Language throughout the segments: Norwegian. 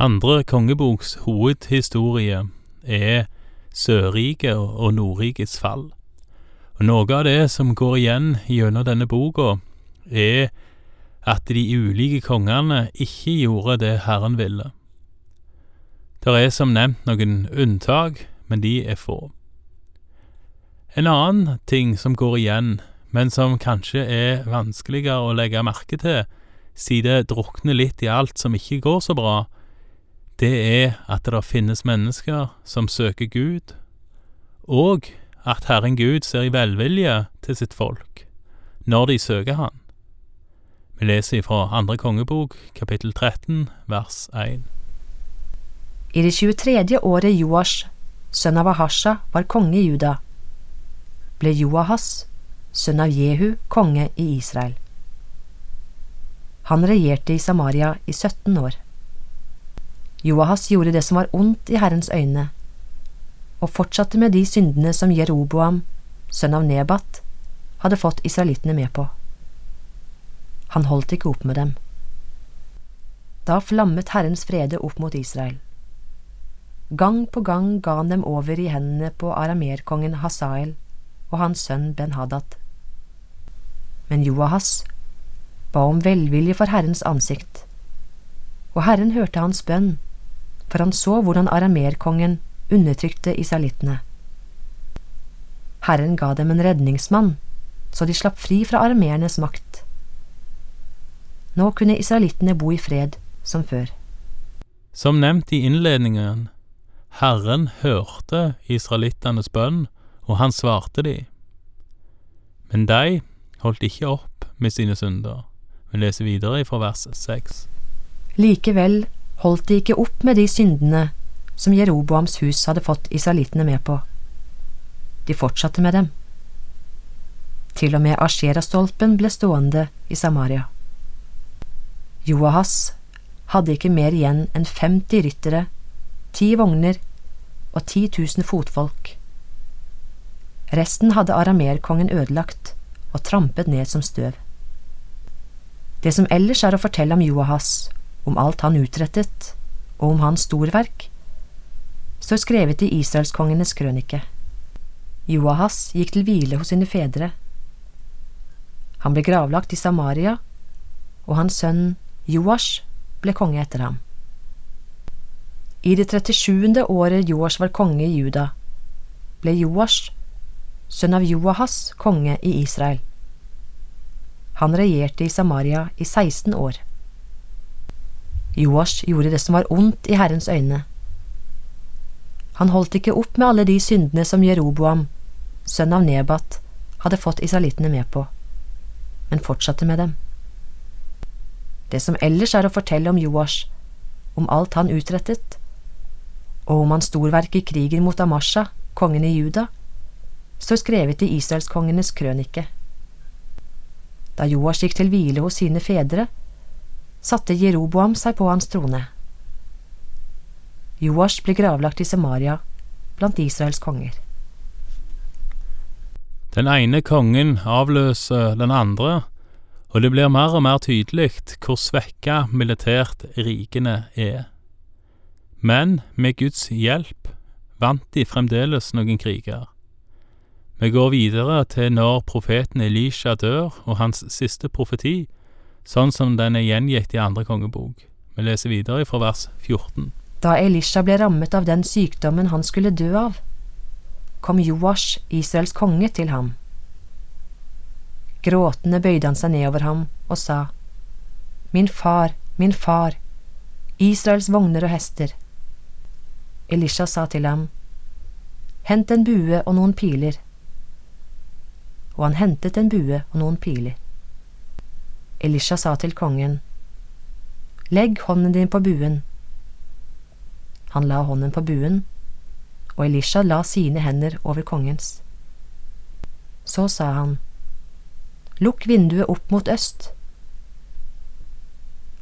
Andre kongeboks hovedhistorie er Sørriket og Nordrikets fall. Og Noe av det som går igjen gjennom denne boka, er at de ulike kongene ikke gjorde det Herren ville. Det er som nevnt noen unntak, men de er få. En annen ting som går igjen, men som kanskje er vanskeligere å legge merke til, siden det drukner litt i alt som ikke går så bra, det er at det finnes mennesker som søker Gud, og at Herren Gud ser i velvilje til sitt folk når de søker Han. Vi leser fra andre kongebok, kapittel 13, vers 1. I det 23. året Joash, sønn av Ahasha, var konge i Juda, ble Joahas, sønn av Jehu, konge i Israel. Han regjerte i Samaria i 17 år. Joahas gjorde det som var ondt i Herrens øyne, og fortsatte med de syndene som Jeroboam, sønn av Nebat, hadde fått israelittene med på. Han holdt ikke opp med dem. Da flammet Herrens frede opp mot Israel. Gang på gang ga han dem over i hendene på aramerkongen Hasael og hans sønn Ben-Hadad. Men Joahas ba om velvilje for Herrens ansikt, og Herren hørte hans bønn, for han så hvordan aramerkongen undertrykte israelittene. Herren ga dem en redningsmann, så de slapp fri fra arameernes makt. Nå kunne israelittene bo i fred som før. Som nevnt i innledningen, Herren hørte israelittenes bønn, og han svarte de. Men de holdt ikke opp med sine synder. Vi leser videre fra vers seks. Likevel holdt de ikke opp med de syndene som Jeroboams hus hadde fått israelittene med på. De fortsatte med dem. Til og med Asherastolpen ble stående i Samaria. Joahas hadde ikke mer igjen enn 50 ryttere, ti vogner og 10 000 fotfolk. Resten hadde aramerkongen ødelagt og trampet ned som støv. Det som ellers er å fortelle om Joahas, om alt han utrettet, og om hans storverk, står skrevet i israelskongenes krønike. Joahas gikk til hvile hos sine fedre. Han ble gravlagt i Samaria, og hans sønn Joash ble konge etter ham. I det 37. året Joash var konge i Juda, ble Joash, sønn av Joahas, konge i Israel. Han regjerte i Samaria i 16 år. Joash gjorde det som var ondt i Herrens øyne. Han holdt ikke opp med alle de syndene som Jeroboam, sønn av Nebat, hadde fått israelittene med på, men fortsatte med dem. Det som ellers er å fortelle om Joash, om alt han utrettet, og om hans storverk i krigen mot Amasha, kongen i Juda, står skrevet i israelskongenes krønike. Da Joash gikk til hvile hos sine fedre, satte Jeroboam seg på hans trone. Joash ble gravlagt i Samaria blant Israels konger. Den ene kongen avløser den andre, og det blir mer og mer tydelig hvor svekka militært rikene er. Men med Guds hjelp vant de fremdeles noen kriger. Vi går videre til når profeten Elisha dør og hans siste profeti, sånn som den er gjengitt i andre kongebok. Vi leser videre fra vers 14. Da Elisha ble rammet av den sykdommen han skulle dø av, kom Joash, Israels konge, til ham. Gråtende bøyde han seg nedover ham og sa, Min far, min far, Israels vogner og hester. Elisha sa til ham, Hent en bue og noen piler og han hentet en bue og noen piler. Elisha sa til kongen, Legg hånden din på buen. Han la hånden på buen, og Elisha la sine hender over kongens. Så sa han, Lukk vinduet opp mot øst.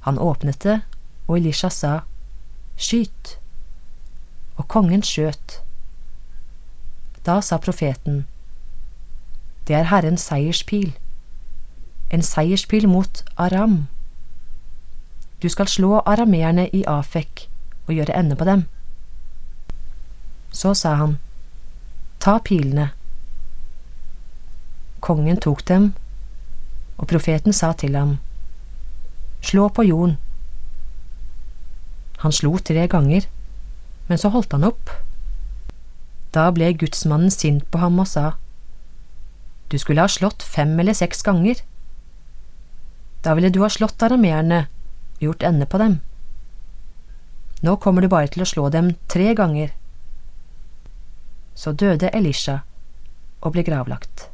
Han åpnet det, og Elisha sa, Skyt. Og kongen skjøt. Da sa profeten, det er Herrens seierspil, en seierspil mot Aram. Du skal slå arameerne i Afek og gjøre ende på dem. Så sa han, Ta pilene. Kongen tok dem, og profeten sa til ham, Slå på jorden. Han slo tre ganger, men så holdt han opp. Da ble gudsmannen sint på ham og sa, Du skulle ha slått fem eller seks ganger. Da ville du ha slått arameerne og gjort ende på dem. Nå kommer du bare til å slå dem tre ganger. Så døde Elisha og ble gravlagt.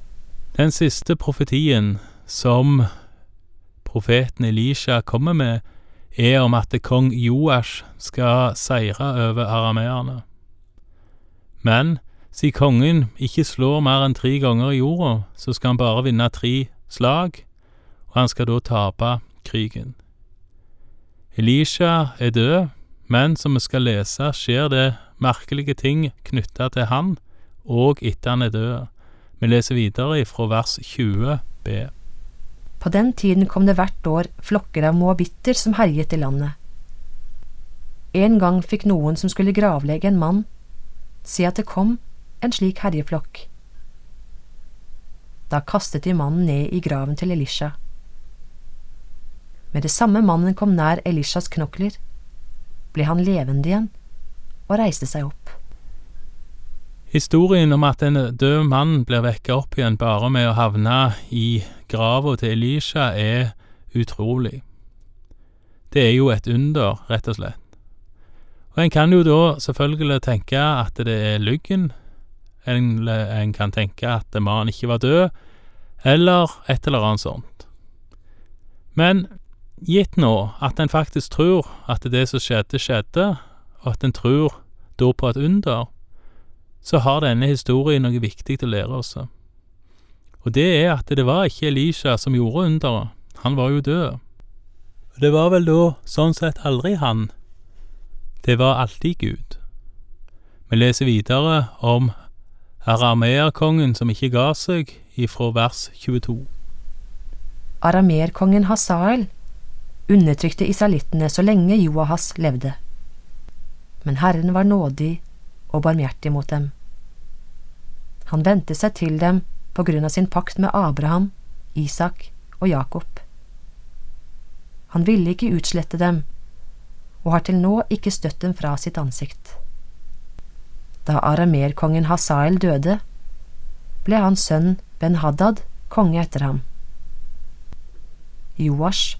Den siste profetien som profeten Elisha kommer med, er om at kong Joash skal seire over arameerne. Men siden kongen ikke slår mer enn tre ganger i jorda, så skal han bare vinne tre slag, og han skal da tape krigen. Elisha er død, men som vi skal lese, skjer det merkelige ting knytta til han, og etter han er død. Vi leser videre fra vers 20b. På den tiden kom det hvert år flokker av moabitter som herjet i landet. En gang fikk noen som skulle gravlegge en mann, si at det kom en slik herjeflokk. Da kastet de mannen ned i graven til Elisha. Med det samme mannen kom nær Elishas knokler, ble han levende igjen og reiste seg opp. Historien om at en død mann blir vekket opp igjen bare med å havne i grava til Elisha, er utrolig. Det er jo et under, rett og slett. Og en kan jo da selvfølgelig tenke at det er lyggen, en, en kan tenke at mannen ikke var død, eller et eller annet sånt. Men gitt nå at en faktisk tror at det som skjedde, skjedde, og at en tror da på et under, så har denne historien noe viktig å lære oss. Og det er at det var ikke Elisha som gjorde underet, han var jo død. Det var vel da sånn sett aldri han, det var alltid Gud. Vi leser videre om arameerkongen som ikke ga seg, ifra vers 22. Arameerkongen Hasael undertrykte israelittene så lenge Joahas levde. Men Herren var nådig og barmhjertig mot dem. Han vendte seg til dem på grunn av sin pakt med Abraham, Isak og Jakob. Han ville ikke utslette dem, og har til nå ikke støtt dem fra sitt ansikt. Da aramerkongen Hasael døde, ble hans sønn Ben-Hadad konge etter ham. Joash,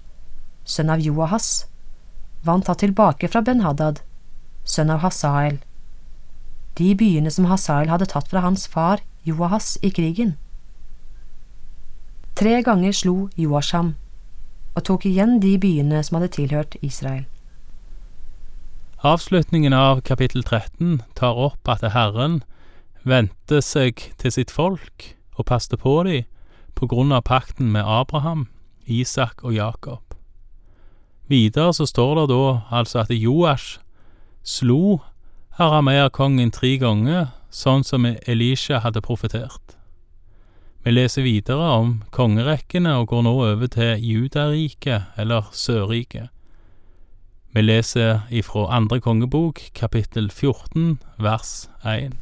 sønn av Joahas, vant han tilbake fra Ben-Hadad, sønn av Hasael de byene som Hasael hadde tatt fra hans far Joahas i krigen. Tre ganger slo Joasham og tok igjen de byene som hadde tilhørt Israel. Avslutningen av kapittel 13 tar opp at Herren vendte seg til sitt folk og passte på dem på grunn av pakten med Abraham, Isak og Jakob. Videre så står det da altså at Joash slo arameerkongen tre ganger, sånn som Elisha hadde profetert. Vi leser videre om kongerekkene og går nå over til Judariket, eller Sørriket. Vi leser ifra andre kongebok, kapittel 14, vers 1.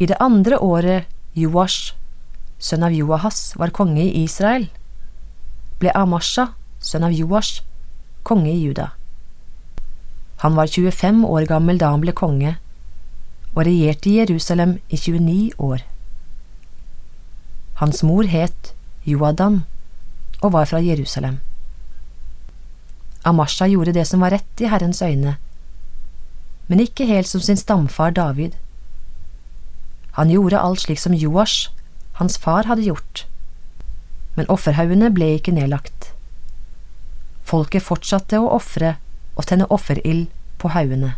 I det andre året Joash, sønn av Joahas, var konge i Israel, ble Amasha, sønn av Joash, konge i Juda. Han var 25 år gammel da han ble konge, og regjerte i Jerusalem i 29 år. Hans mor het Joadan og var fra Jerusalem. Amasha gjorde det som var rett i Herrens øyne, men ikke helt som sin stamfar David. Han gjorde alt slik som Joash, hans far, hadde gjort, men offerhaugene ble ikke nedlagt. Folket fortsatte å ofre og tenne offerild på haugene.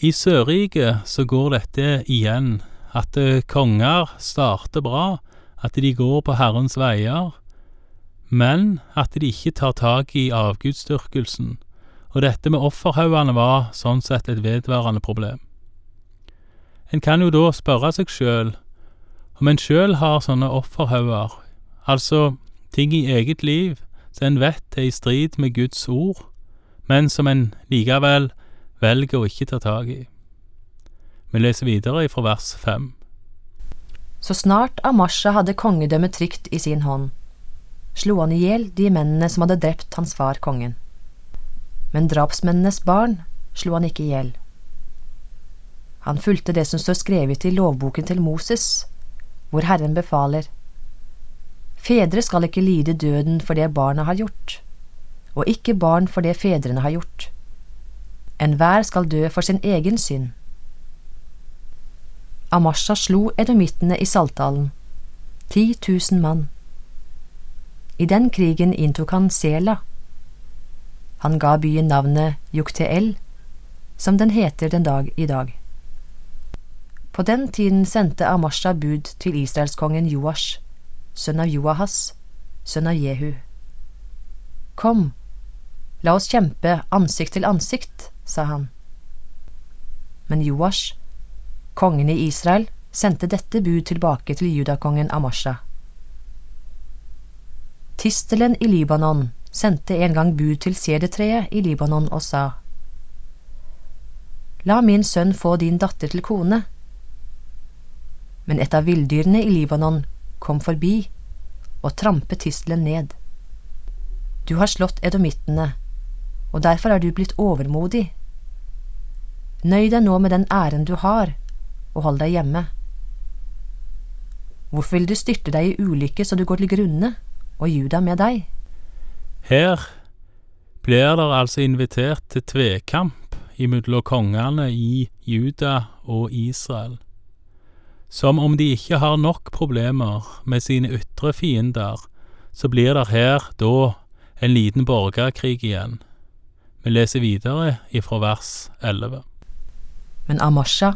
I Sørriket så går dette igjen, at eh, konger starter bra, at de går på Herrens veier, men at de ikke tar tak i avgudsdyrkelsen, og dette med offerhaugene var sånn sett et vedvarende problem. En kan jo da spørre seg sjøl om en sjøl har sånne offerhauger, altså ting i eget liv en vet er i strid med Guds ord, men som en likevel velger å ikke ta tak i. Vi leser videre fra vers fem. Så snart Amasha hadde kongedømmet trygt i sin hånd, slo han i hjel de mennene som hadde drept hans far kongen. Men drapsmennenes barn slo han ikke i hjel. Han fulgte det som står skrevet i lovboken til Moses, hvor Herren befaler, Fedre skal ikke lide døden for det barna har gjort, og ikke barn for det fedrene har gjort. Enhver skal dø for sin egen synd. Amasha slo edomittene i Saltdalen, ti tusen mann. I den krigen inntok han Sela. Han ga byen navnet Jukteel, som den heter den dag i dag. På den tiden sendte Amasha bud til israelskongen Joash, sønn av Joahas, sønn av Jehu. Kom, la oss kjempe ansikt til ansikt, sa han. Men Joash, kongen i Israel, sendte dette bud tilbake til judakongen Amasha. Tistelen i Libanon sendte en gang bud til sedertreet i Libanon og sa, La min sønn få din datter til kone. Men et av villdyrene i Libanon kom forbi og trampet tistelen ned. Du har slått edomittene, og derfor er du blitt overmodig. Nøy deg nå med den æren du har, og hold deg hjemme. Hvorfor vil du styrte deg i ulykke så du går til grunne, og Juda med deg? Her blir dere altså invitert til tvekamp imellom kongene i Juda og Israel. Som om de ikke har nok problemer med sine ytre fiender, så blir det her da en liten borgerkrig igjen. Vi leser videre ifra vers 11. Men Amasha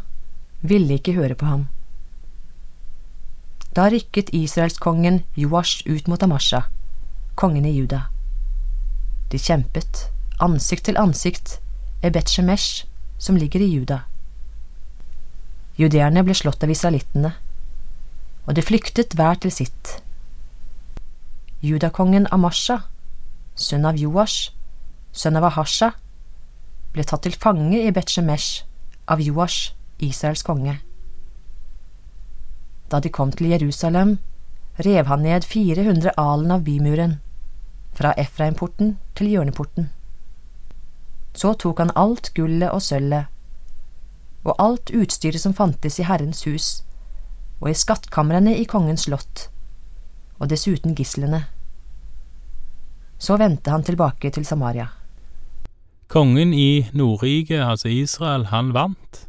ville ikke høre på ham. Da rykket israelskongen Joash ut mot Amasha, kongen i Juda. De kjempet, ansikt til ansikt, Ebet Shemesh, som ligger i Juda. Judeerne ble slått av israelittene, og de flyktet hver til sitt. Judakongen Amasha, sønn av Joash, sønn av Ahasha, ble tatt til fange i Bet-Shemesh av Joash, Israels konge. Da de kom til Jerusalem, rev han ned 400 alen av bymuren, fra Efraimporten til hjørneporten. Så tok han alt gullet og sølvet, og alt utstyret som fantes i Herrens hus, og i skattkamrene i kongens slott, og dessuten gislene. Så vendte han tilbake til Samaria. Kongen i Nordriket, altså Israel, han vant,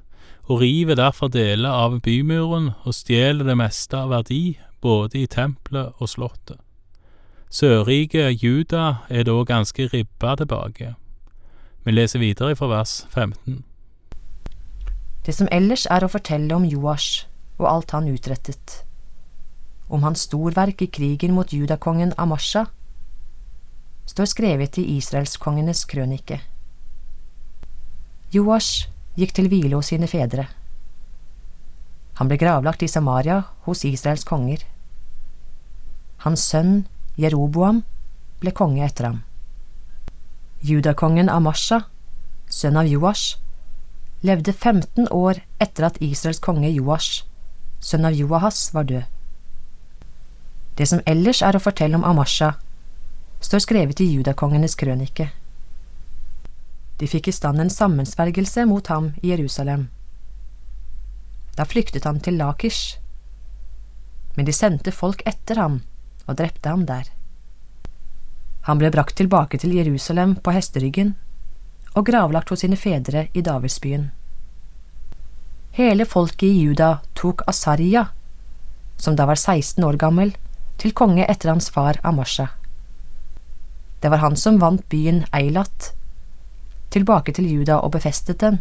og river derfor deler av bymuren og stjeler det meste av verdi både i tempelet og slottet. Sørriket Juda er da ganske ribba tilbake. Vi leser videre fra vers 15. Det som ellers er å fortelle om Joash og alt han utrettet, om hans storverk i krigen mot judakongen Amasha, står skrevet i israelskongenes krønike. Joash gikk til hvile hos sine fedre. Han ble gravlagt i Samaria hos Israels konger. Hans sønn Jeroboam ble konge etter ham. Judakongen Amasha, sønn av Joash, levde 15 år etter at Israels konge Joash, sønn av Joahas, var død. Det som ellers er å fortelle om Amasha, står skrevet i judakongenes krønike. De fikk i stand en sammensvergelse mot ham i Jerusalem. Da flyktet han til Lakish, men de sendte folk etter ham og drepte ham der. Han ble brakt tilbake til Jerusalem på hesteryggen og gravlagt hos sine fedre i Davidsbyen. Hele folket i Juda tok Asarja, som da var 16 år gammel, til konge etter hans far Amasha. Det var han som vant byen Eilat tilbake til Juda og befestet den,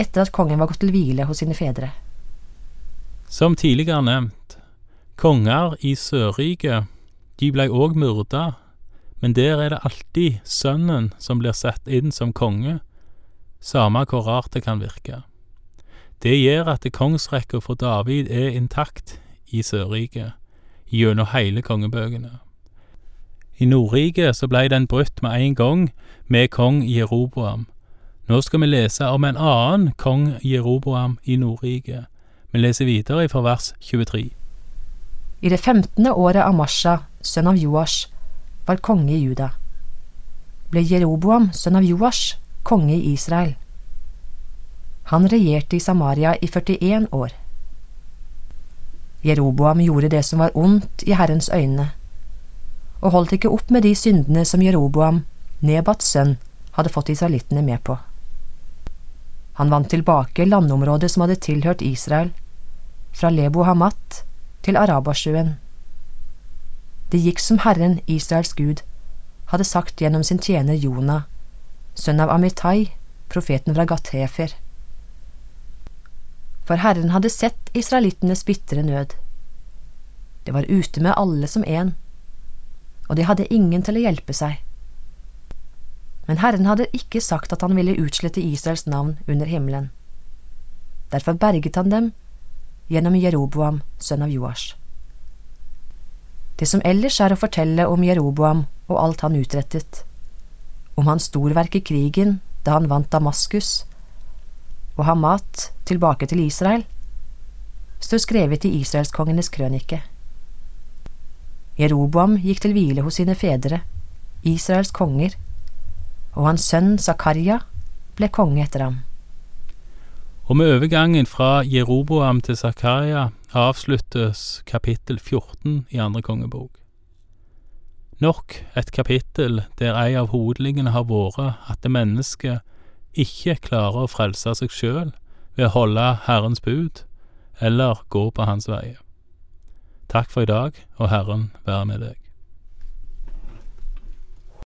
etter at kongen var gått til hvile hos sine fedre. Som tidligere nevnt, konger i Sørriket, de blei òg myrda men der er det alltid sønnen som blir satt inn som konge, samme hvor rart det kan virke. Det gjør at kongsrekka for David er intakt i Sørriket, gjennom hele kongebøkene. I Nordriket så blei den brutt med en gang med kong Jeroboam. Nå skal vi lese om en annen kong Jeroboam i Nordriket. Vi leser videre fra vers 23. I det femtende året av Masha, sønn av Joash, var konge i Juda. Ble Jeroboam, sønn av Joash, konge i Israel. Han regjerte i Samaria i 41 år. Jeroboam gjorde det som var ondt i Herrens øyne, og holdt ikke opp med de syndene som Jeroboam, Nebats sønn, hadde fått israelittene med på. Han vant tilbake landområdet som hadde tilhørt Israel, fra Lebo Hamat til Arabasjøen. Det gikk som Herren, Israels Gud, hadde sagt gjennom sin tjener Jonah, sønn av Amitai, profeten fra Gathefer. For Herren hadde sett israelittenes bitre nød. Det var ute med alle som en, og de hadde ingen til å hjelpe seg. Men Herren hadde ikke sagt at han ville utslette Israels navn under himmelen. Derfor berget han dem gjennom Jeroboam, sønn av Joash. Det som ellers er å fortelle om Jeroboam og alt han utrettet, om hans storverk i krigen da han vant Damaskus, og Hamat tilbake til Israel, står skrevet i israelskongenes krønike. Jeroboam gikk til hvile hos sine fedre, Israels konger, og hans sønn Zakaria ble konge etter ham. Og med overgangen fra Jeroboam til Zakaria avsluttes kapittel 14 i andre kongebok. Nok et kapittel der ei av hovedlinjene har vært at det mennesket ikke klarer å frelse seg sjøl ved å holde Herrens bud eller gå på hans veier. Takk for i dag, og Herren være med deg.